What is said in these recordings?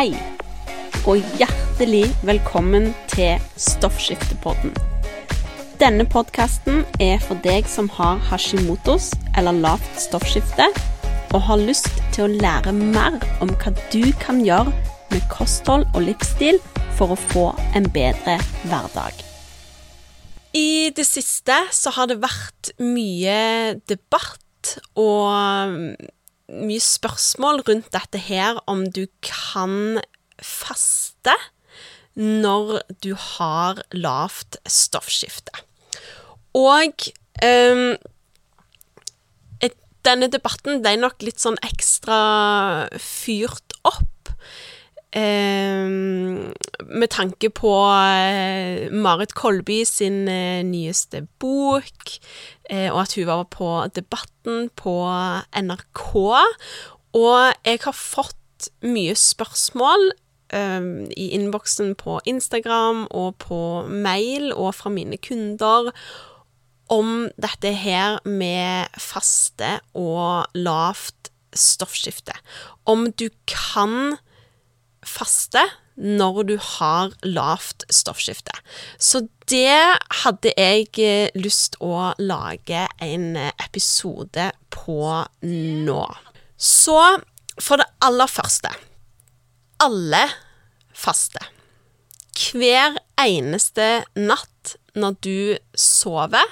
Hei, og hjertelig velkommen til Stoffskiftepodden. Denne podkasten er for deg som har hashimotos eller lavt stoffskifte, og har lyst til å lære mer om hva du kan gjøre med kosthold og livsstil for å få en bedre hverdag. I det siste så har det vært mye debatt og mye spørsmål rundt dette her, om du kan faste når du har lavt stoffskifte. Og um, denne debatten er nok litt sånn ekstra fyrt opp. Um, med tanke på uh, Marit Kolby sin uh, nyeste bok, uh, og at hun var på Debatten på NRK. Og jeg har fått mye spørsmål um, i innboksen på Instagram og på mail og fra mine kunder om dette her med faste og lavt stoffskifte. Om du kan faste når du har lavt stoffskifte. Så det hadde jeg lyst å lage en episode på nå. Så for det aller første alle faster. Hver eneste natt når du sover,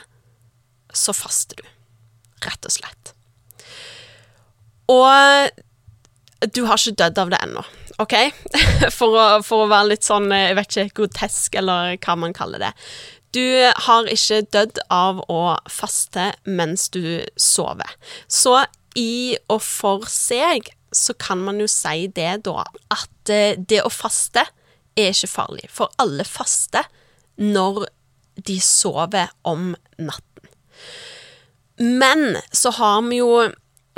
så faster du. Rett og slett. Og du har ikke dødd av det ennå, OK? For å, for å, være litt sånn, jeg vet ikke, grotesk, eller hva man kaller det. Du har ikke dødd av å faste mens du sover. Så i og for seg så kan man jo si det, da, at eh, det å faste er ikke farlig. For alle faster når de sover om natten. Men så har vi jo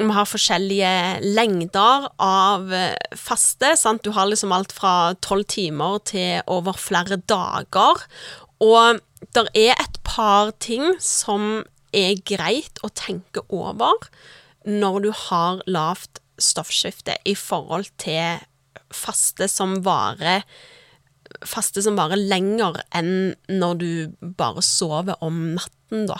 vi har forskjellige lengder av eh, faste. Sant? Du har liksom alt fra tolv timer til over flere dager. Og det er et par ting som er greit å tenke over når du har lavt stoffskifte i forhold til faste som varer Faste som varer lenger enn når du bare sover om natten, da.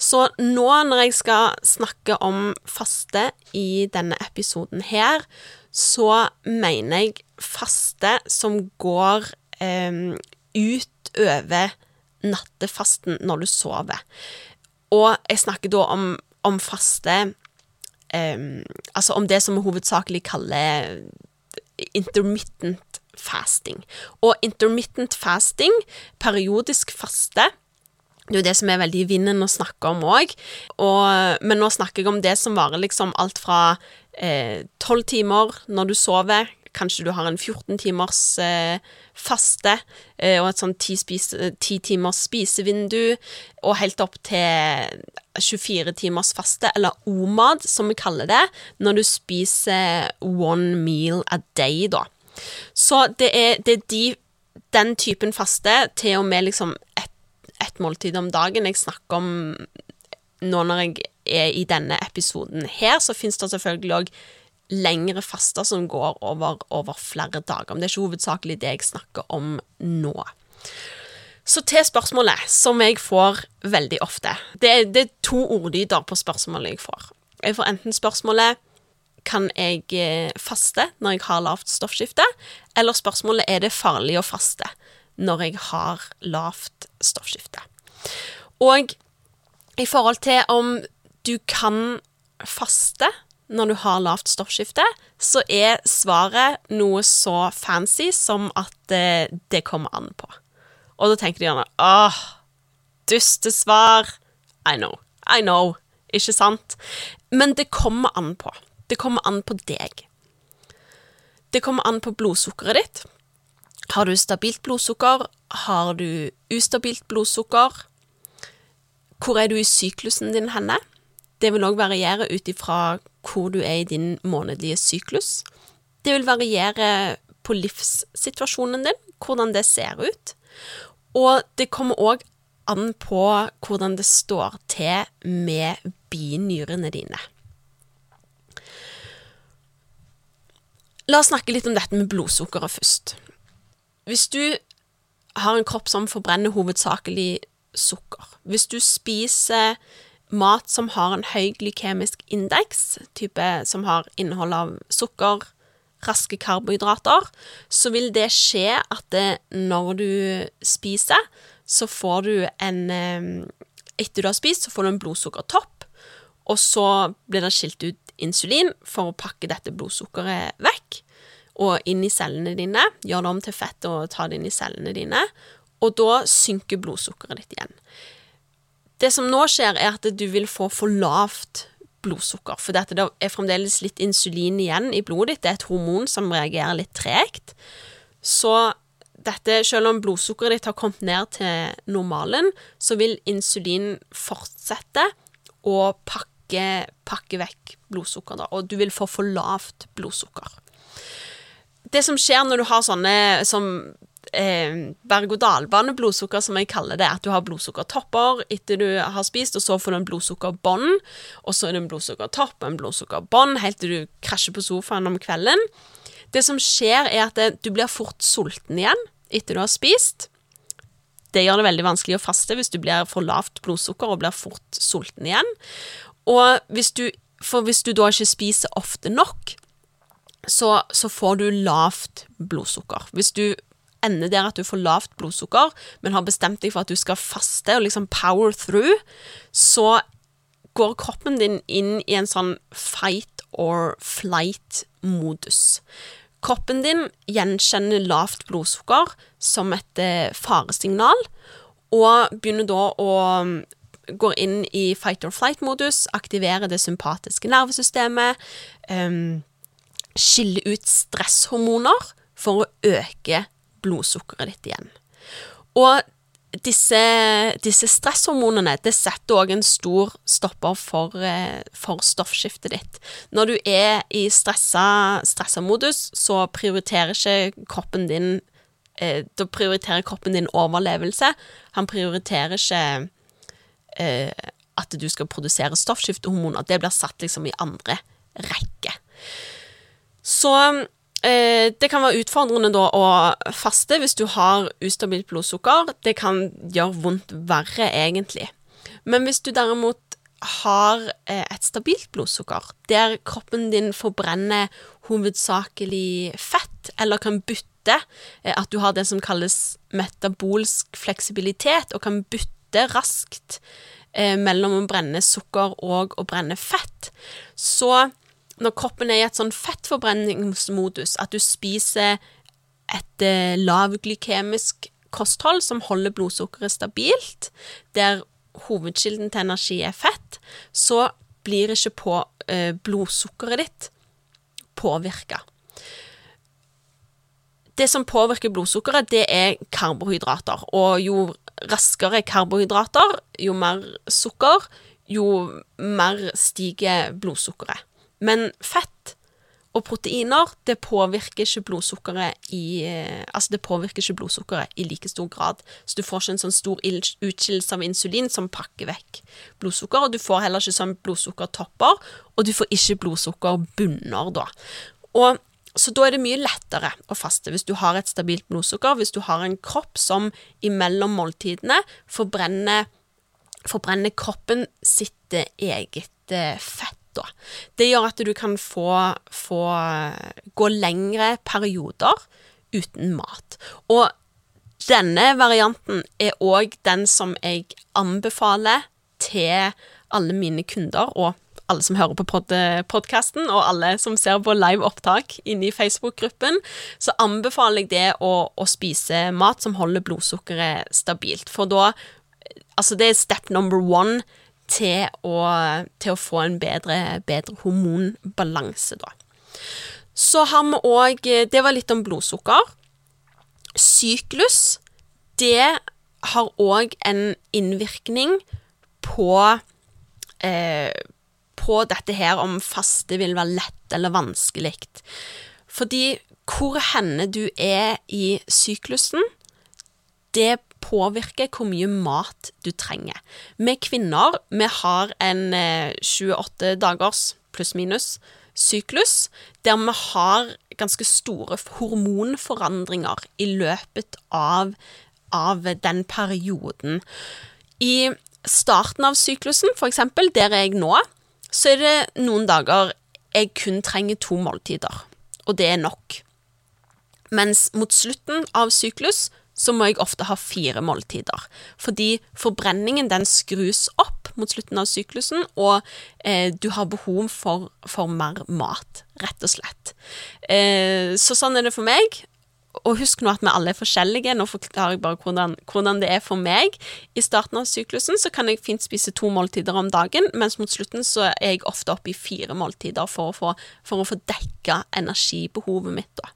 Så nå når jeg skal snakke om faste i denne episoden her, så mener jeg faste som går eh, utover nattefasten når du sover. Og jeg snakker da om, om faste eh, Altså om det som vi hovedsakelig kaller intermittent fasting. Og intermittent fasting, periodisk faste, det er jo det som er veldig i vinden å snakke om òg. Men nå snakker jeg om det som varer liksom alt fra tolv eh, timer når du sover, kanskje du har en 14 timers eh, faste eh, og et sånn 10, spise, 10 timers spisevindu, og helt opp til 24 timers faste, eller OMAD, som vi kaller det, når du spiser one meal a day, da. Så det er, det er de, den typen faste til og med liksom et måltid om dagen jeg snakker om nå når jeg er i denne episoden her, så finnes det selvfølgelig òg lengre faster som går over, over flere dager. Men det er ikke hovedsakelig det jeg snakker om nå. Så til spørsmålet, som jeg får veldig ofte. Det er, det er to ordlyder på spørsmålet jeg får. Jeg får enten spørsmålet kan jeg eh, faste når jeg har lavt stoffskifte, eller spørsmålet er det farlig å faste når jeg har lavt stoffskifte. Og i forhold til om du kan faste når du har lavt stoffskifte, så er svaret noe så fancy som at det, det kommer an på. Og da tenker de gjerne åh, dustesvar. I know, I know. Ikke sant? Men det kommer an på. Det kommer an på deg. Det kommer an på blodsukkeret ditt. Har du stabilt blodsukker? Har du ustabilt blodsukker? Hvor er du i syklusen din henne? Det vil òg variere ut ifra hvor du er i din månedlige syklus. Det vil variere på livssituasjonen din, hvordan det ser ut. Og det kommer òg an på hvordan det står til med binyrene dine. La oss snakke litt om dette med blodsukkeret først. Hvis du har en kropp som forbrenner hovedsakelig sukker, hvis du spiser mat som har en høy glykemisk indeks, type som har innhold av sukker, raske karbohydrater, så vil det skje at det, når du spiser, så får du en eh, Etter du har spist, så får du en blodsukkertopp, og så blir det skilt ut insulin for å pakke dette blodsukkeret vekk og inn i cellene dine. Gjør det om til fett og ta det inn i cellene dine. Og da synker blodsukkeret ditt igjen. Det som nå skjer, er at du vil få for lavt blodsukker. For det er fremdeles litt insulin igjen i blodet ditt. Det er et hormon som reagerer litt tregt. Så dette, selv om blodsukkeret ditt har kommet ned til normalen, så vil insulin fortsette å pakke, pakke vekk blodsukker, og du vil få for lavt blodsukker. Det som skjer når du har sånne som eh, berg-og-dal-bane-blodsukker, som jeg kaller det. At du har blodsukkertopper etter du har spist, og så får du en blodsukkerbånd. Og så er det en blodsukkertopp og en blodsukkerbånd helt til du krasjer på sofaen om kvelden. Det som skjer, er at det, du blir fort sulten igjen etter du har spist. Det gjør det veldig vanskelig å faste hvis du blir for lavt blodsukker og blir fort sulten igjen. Og hvis du, for hvis du da ikke spiser ofte nok, så, så får du lavt blodsukker. Hvis du ender der at du får lavt blodsukker, men har bestemt deg for at du skal faste og liksom power through, så går kroppen din inn i en sånn fight or flight-modus. Kroppen din gjenkjenner lavt blodsukker som et eh, faresignal, og begynner da å mm, gå inn i fight or flight-modus, aktivere det sympatiske nervesystemet, um, skille ut stresshormoner for å øke blodsukkeret ditt igjen. Og disse, disse stresshormonene det setter òg en stor stopper for, eh, for, stoffskiftet ditt. Når du er i stressa, stressa modus, så prioriterer ikke kroppen din eh, Da prioriterer kroppen din overlevelse. Han prioriterer ikke eh, at du skal produsere stoffskiftehormoner. Det blir satt liksom i andre rekke. Så Eh, det kan være utfordrende da å faste hvis du har ustabilt blodsukker. Det kan gjøre vondt verre, egentlig. Men hvis du derimot har eh, et stabilt blodsukker, der kroppen din forbrenner hovedsakelig fett, eller kan bytte eh, At du har det som kalles metabolsk fleksibilitet, og kan bytte raskt mellom å brenne sukker og å brenne fett, så når kroppen er i et sånn fettforbrenningsmodus, at du spiser et eh, lavglykemisk kosthold som holder blodsukkeret stabilt, der hovedkilden til energi er fett, så blir ikke på, eh, blodsukkeret ditt påvirka. Det som påvirker blodsukkeret, det er karbohydrater. Og jo raskere karbohydrater, jo mer sukker, jo mer stiger blodsukkeret. Men fett og proteiner, det påvirker ikke blodsukkeret i eh, Altså, det påvirker ikke blodsukkeret i like stor grad. Så du får ikke en sånn stor utskillelse av insulin som pakker vekk blodsukker, og du får heller ikke sånn blodsukkertopper, og du får ikke blodsukkerbunner da. Og så da er det mye lettere å faste hvis du har et stabilt blodsukker, hvis du har en kropp som imellom måltidene forbrenner, forbrenner kroppen sitt eget eh, fett da. Det gjør at du kan få, få gå lengre perioder uten mat. Og denne varianten er òg den som jeg anbefaler til alle mine kunder, og alle som hører på pod podkasten, og alle som ser på live opptak inne i Facebook-gruppen, så anbefaler jeg det å, å spise mat som holder blodsukkeret stabilt. For da Altså, det er step number one til å, til å få en bedre, bedre hormonbalanse, da. Så har vi òg Det var litt om blodsukker. Syklus, det har òg en innvirkning på eh, på dette her om faste vil være lett eller vanskelig. Fordi hvor henne du er i syklusen, det påvirker hvor mye mat du trenger. Vi kvinner vi har en 28 eh, dagers pluss-minus syklus, der vi har ganske store hormonforandringer i løpet av, av den perioden. I starten av syklusen, for eksempel, der er jeg nå, så er det noen dager jeg kun trenger to måltider, og det er nok. Mens mot slutten av syklus så må jeg ofte ha fire måltider. Fordi forbrenningen den skrus opp mot slutten av syklusen, og eh, du har behov for, for, mer mat, rett og slett. Eh, så sånn er det for meg. Og husk nå at vi alle er forskjellige. Nå forklarer jeg bare hvordan, hvordan, det er for meg. I starten av syklusen så kan jeg fint spise to måltider om dagen, mens mot slutten så er jeg ofte oppe i fire måltider for å få, for få dekka energibehovet mitt. da.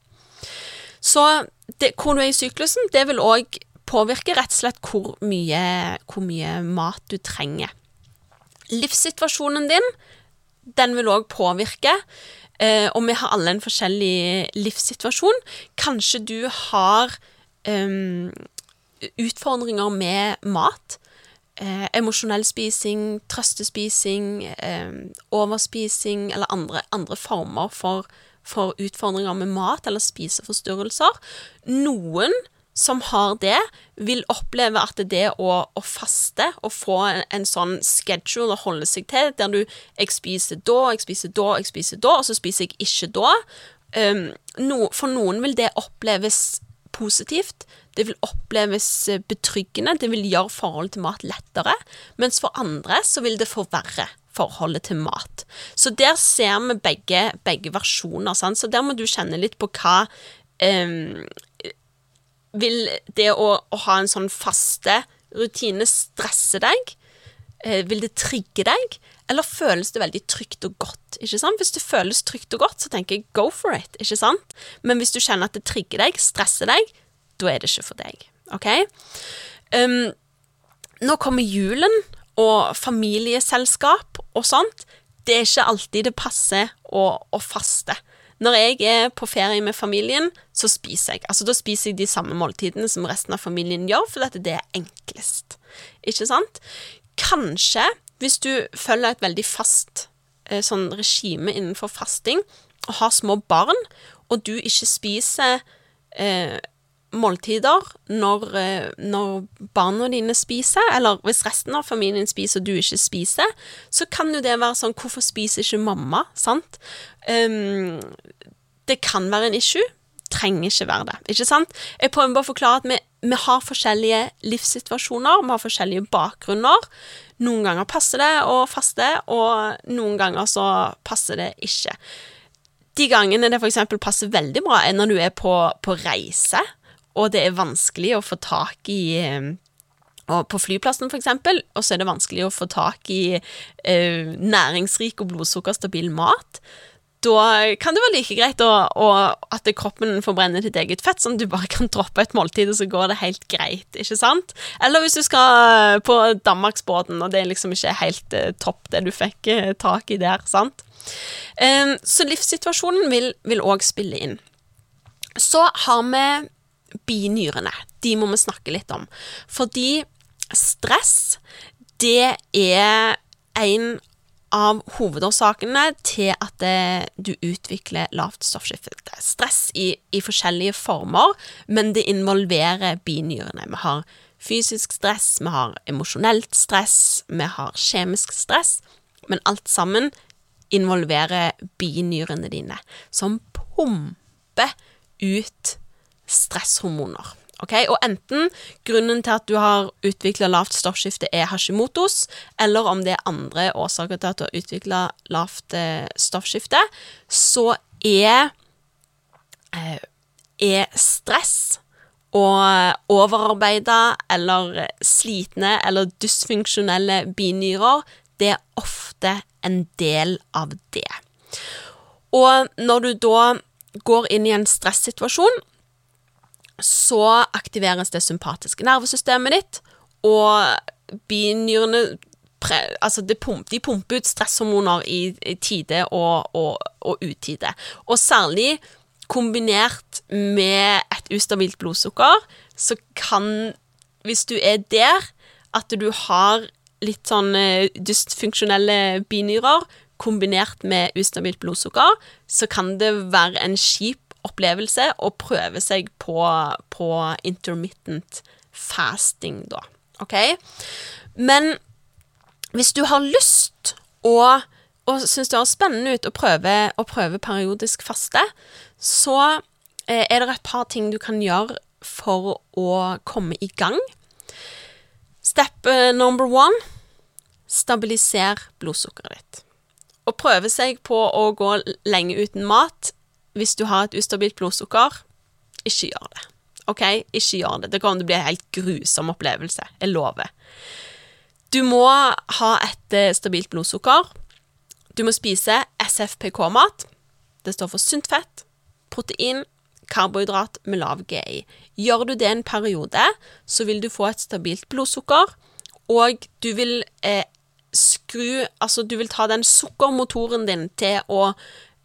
Så det, hvor du er i syklusen, det vil òg påvirke rett og slett hvor mye, hvor mye mat du trenger. Livssituasjonen din, den vil òg påvirke. Eh, og vi har alle en forskjellig livssituasjon. Kanskje du har eh, utfordringer med mat. Eh, emosjonell spising, trøstespising, eh, overspising eller andre, andre former for for utfordringer med mat eller spiseforstyrrelser. Noen som har det, vil oppleve at det å, å faste og få en, en, sånn schedule å holde seg til, der du jeg spiser da, jeg spiser da, jeg spiser da, og så spiser jeg ikke da um, no, For noen vil det oppleves positivt. Det vil oppleves betryggende. Det vil gjøre forholdet til mat lettere. Mens for andre så vil det forverre forholdet til mat. Så der ser vi begge, begge versjoner. Sant? Så der må du kjenne litt på hva um, Vil det å, å, ha en sånn faste rutine stresse deg? Uh, vil det trigge deg? Eller føles det veldig trygt og godt? ikke sant? Hvis det føles trygt og godt, så tenker jeg go for it. ikke sant? Men hvis du kjenner at det trigger deg, stresser deg, da er det ikke for deg. OK? Um, nå kommer julen, og familieselskap og sånt, det er ikke alltid det passer å, å, faste. Når jeg er på ferie med familien, så spiser jeg. Altså Da spiser jeg de samme måltidene som resten av familien gjør, fordi det er enklest. Ikke sant? Kanskje, hvis du følger et veldig fast eh, sånn regime innenfor fasting, og har små barn, og du ikke spiser eh, måltider når, eh, når, barna dine spiser, eller hvis resten av familien spiser og du ikke spiser, så kan jo det være sånn Hvorfor spiser ikke mamma? Sant? Um, det kan være en issue. Trenger ikke være det. Ikke sant? Jeg prøver bare å forklare at vi, vi har forskjellige livssituasjoner, vi har forskjellige bakgrunner. Noen ganger passer det å faste, og noen ganger så passer det ikke. De gangene det f.eks. passer veldig bra, er når du er på, på reise og det er vanskelig å få tak i eh, og på flyplassen, for eksempel, og så er det vanskelig å få tak i eh, næringsrik og blodsukkerstabil mat. Da kan det være like greit å, å, at kroppen forbrenner ditt eget fett, sånn at du bare kan droppe et måltid, og så går det helt greit, ikke sant? Eller hvis du skal på Danmarksbåten, og det er liksom ikke helt eh, topp det du fikk eh, tak i der, sant? Eh, så livssituasjonen vil òg spille inn. Så har vi binyrene. De må vi snakke litt om. Fordi stress, det er en av hovedårsakene til at det, du utvikler lavt stoffskifte. Stress i, i, forskjellige former, men det involverer binyrene. Vi har fysisk stress, vi har emosjonelt stress, vi har kjemisk stress, men alt sammen involverer binyrene dine, som pumper ut stresshormoner. Okay? Og enten grunnen til at du har utvikla lavt stoffskifte er Hashimotos, eller om det er andre årsaker til at du har utvikla lavt eh, stoffskifte, så er, eh, er stress og overarbeida eller slitne eller dysfunksjonelle binyrer, det er ofte en del av det. Og når du da går inn i en stressituasjon, så aktiveres det sympatiske nervesystemet ditt, og binyrene Altså, pump, de pumper ut stresshormoner i, tide og, og, og utide. Og særlig kombinert med et ustabilt blodsukker, så kan Hvis du er der at du har litt sånn dysfunksjonelle binyrer kombinert med ustabilt blodsukker, så kan det være en kjip opplevelse å prøve seg på, på intermittent fasting, da. OK? Men hvis du har lyst og, og syns det høres spennende ut å prøve, å prøve periodisk faste, så eh, er det et par ting du kan gjøre for å komme i gang. Step eh, number one stabiliser blodsukkeret ditt. Å prøve seg på å gå lenge uten mat hvis du har et ustabilt blodsukker, ikke gjør det. OK, ikke gjør det. Det å bli en helt grusom opplevelse. Jeg lover. Du må ha et eh, stabilt blodsukker. Du må spise SFPK-mat. Det står for sunt fett, protein, karbohydrat med lav GI. Gjør du det en periode, så vil du få et stabilt blodsukker, og du vil eh, skru Altså, du vil ta den sukkermotoren din til å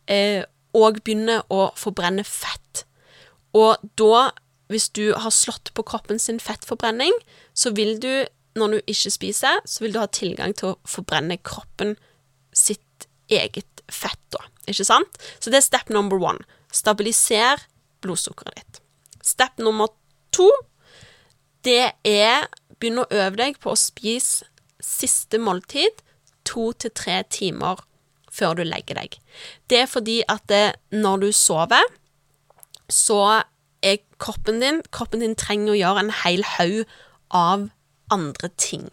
eh, og begynne å forbrenne fett. Og da, hvis du har slått på kroppen sin fettforbrenning, så vil du, når du ikke spiser, så vil du ha tilgang til å forbrenne kroppen sitt eget fett, da. Ikke sant? Så det er step number one. Stabiliser blodsukkeret ditt. Step nummer to, det er begynne å øve deg på å spise siste måltid to til tre timer før du legger deg. Det er fordi at det, når du sover, så er kroppen din Kroppen din trenger å gjøre en hel haug av andre ting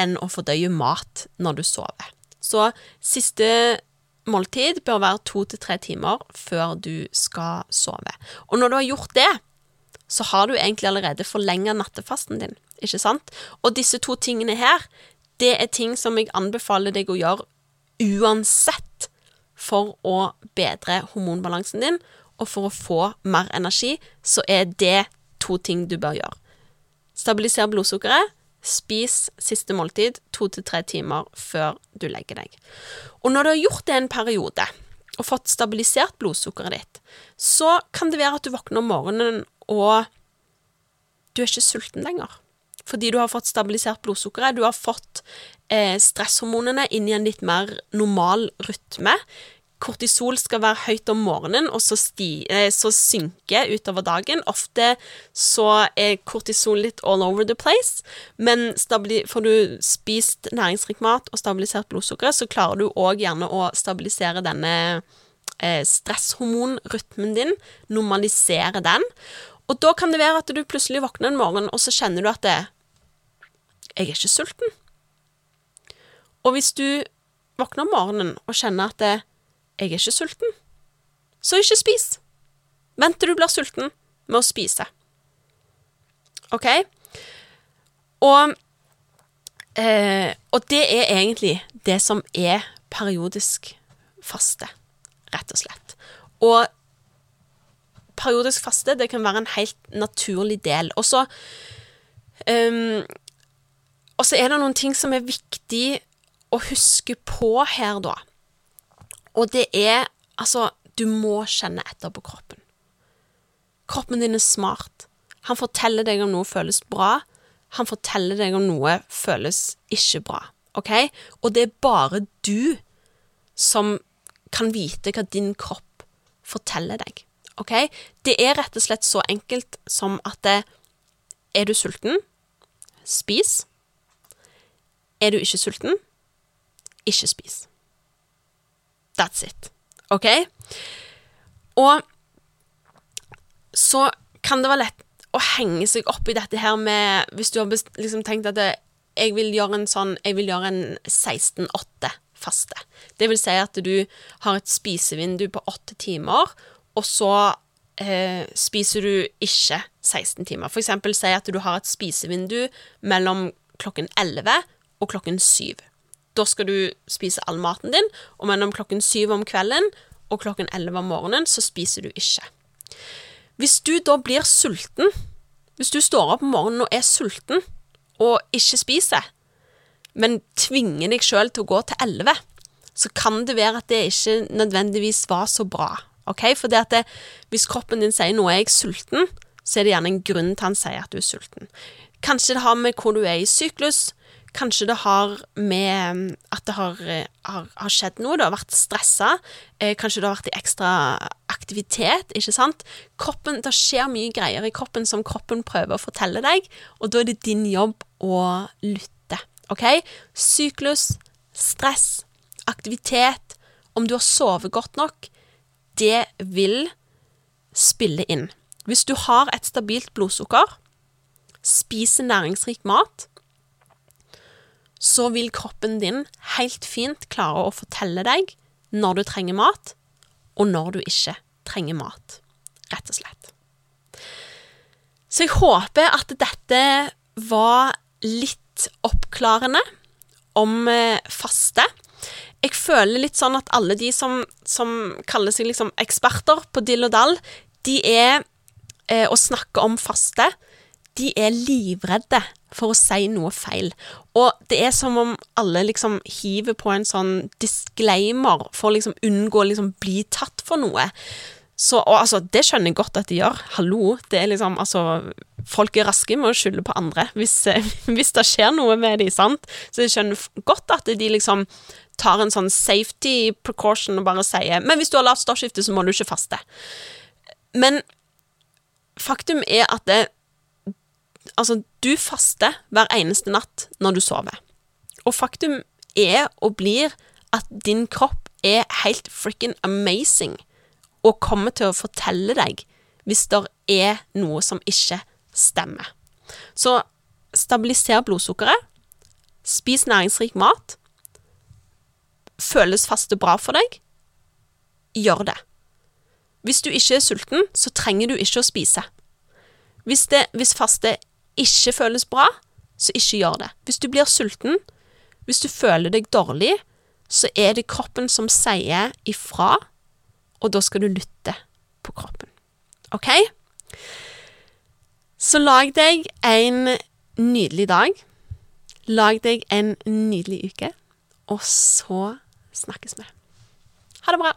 enn å fordøye mat når du sover. Så siste måltid bør være to til tre timer før du skal sove. Og når du har gjort det, så har du egentlig allerede forlenga nattefasten din, ikke sant? Og disse to tingene her, det er ting som jeg anbefaler deg å gjøre uansett for å bedre hormonbalansen din, og for å få mer energi, så er det to ting du bør gjøre. Stabiliser blodsukkeret. Spis siste måltid to til tre timer før du legger deg. Og når du har gjort det en periode, og fått stabilisert blodsukkeret ditt, så kan det være at du våkner om morgenen og du er ikke sulten lenger. Fordi du har fått stabilisert blodsukkeret, du har fått eh, stresshormonene inn i en litt mer normal rytme. Kortisol skal være høyt om morgenen, og så, sti, eh, så synke utover dagen. Ofte så er kortisol litt all over the place, men får du spist næringsrik mat og stabilisert blodsukkeret, så klarer du òg gjerne å stabilisere denne eh, stresshormonrytmen din, normalisere den. Og da kan det være at du plutselig våkner en morgen, og så kjenner du at det, 'Jeg er ikke sulten'. Og hvis du våkner om morgenen og kjenner at det, 'jeg er ikke sulten', så ikke spis. Vent til du blir sulten med å spise. OK? Og, eh, og det er egentlig det som er periodisk faste, rett og slett. Og periodisk faste, det kan være en helt naturlig del. Og så um, Og så er det noen ting som er viktig å huske på her, da. Og det er altså Du må kjenne etter på kroppen. Kroppen din er smart. Han forteller deg om noe føles bra. Han forteller deg om noe føles ikke bra. OK? Og det er bare du som kan vite hva din kropp forteller deg. OK? Det er rett og slett så enkelt som at det, er du sulten, spis. Er du ikke sulten, ikke spis. That's it. OK? Og så kan det være lett å henge seg opp i dette her med Hvis du har liksom tenkt at jeg vil gjøre en sånn Jeg vil gjøre en 16-8-faste. Det vil si at du har et spisevindu på åtte timer, og så eh, spiser du ikke 16 timer. For eksempel si at du har et spisevindu mellom klokken 11 og klokken syv. Da skal du spise all maten din, og mellom klokken syv om kvelden og klokken elleve om morgenen så spiser du ikke. Hvis du da blir sulten, hvis du står opp om morgenen og er sulten og ikke spiser, men tvinger deg sjøl til å gå til elleve, så kan det være at det ikke nødvendigvis var så bra. Okay? For det at det, hvis kroppen din sier 'nå er jeg sulten', så er det gjerne en grunn til han sier at du er sulten. Kanskje det har med hvor du er i syklus, Kanskje det har med mm, at det har, eh, har, har skjedd noe, du har vært stressa. Eh, kanskje du har vært i ekstra aktivitet, ikke sant. Kroppen, Det skjer mye greier i kroppen som kroppen prøver å fortelle deg, og da er det din jobb å lytte. OK? Syklus, stress, aktivitet, om du har sovet godt nok, det vil spille inn. Hvis du har et stabilt blodsukker, spiser næringsrik mat, så vil kroppen din helt fint klare å fortelle deg når du trenger mat, og når du ikke trenger mat, rett og slett. Så jeg håper at dette var litt oppklarende om eh, faste. Jeg føler litt sånn at alle de som, som kaller seg liksom eksperter på dill og dall, de er eh, å snakke om faste de er livredde for å si noe feil. Og det er som om alle liksom hiver på en sånn disclaimer for å liksom unngå å liksom bli tatt for noe. Så, og altså, det skjønner jeg godt at de gjør. Hallo. Det er liksom, altså Folk er raske med å skylde på andre hvis, hvis det skjer noe med dem, sant. Så jeg skjønner godt at de liksom tar en sånn safety precaution og bare sier Men hvis du har lavt stoffskifte, så må du ikke faste. Men faktum er at det, Altså, du faster hver eneste natt når du sover. Og faktum er og blir at din kropp er helt frikken amazing og kommer til å fortelle deg hvis det er noe som ikke stemmer. Så stabiliser blodsukkeret. Spis næringsrik mat. Føles faste bra for deg? Gjør det. Hvis du ikke er sulten, så trenger du ikke å spise. Hvis, det, hvis faste ikke føles bra, så ikke gjør det. Hvis du blir sulten, hvis du føler deg dårlig, så er det kroppen som sier ifra, og da skal du lytte på kroppen. OK? Så lag deg en nydelig dag. Lag deg en nydelig uke, og så snakkes vi. Ha det bra.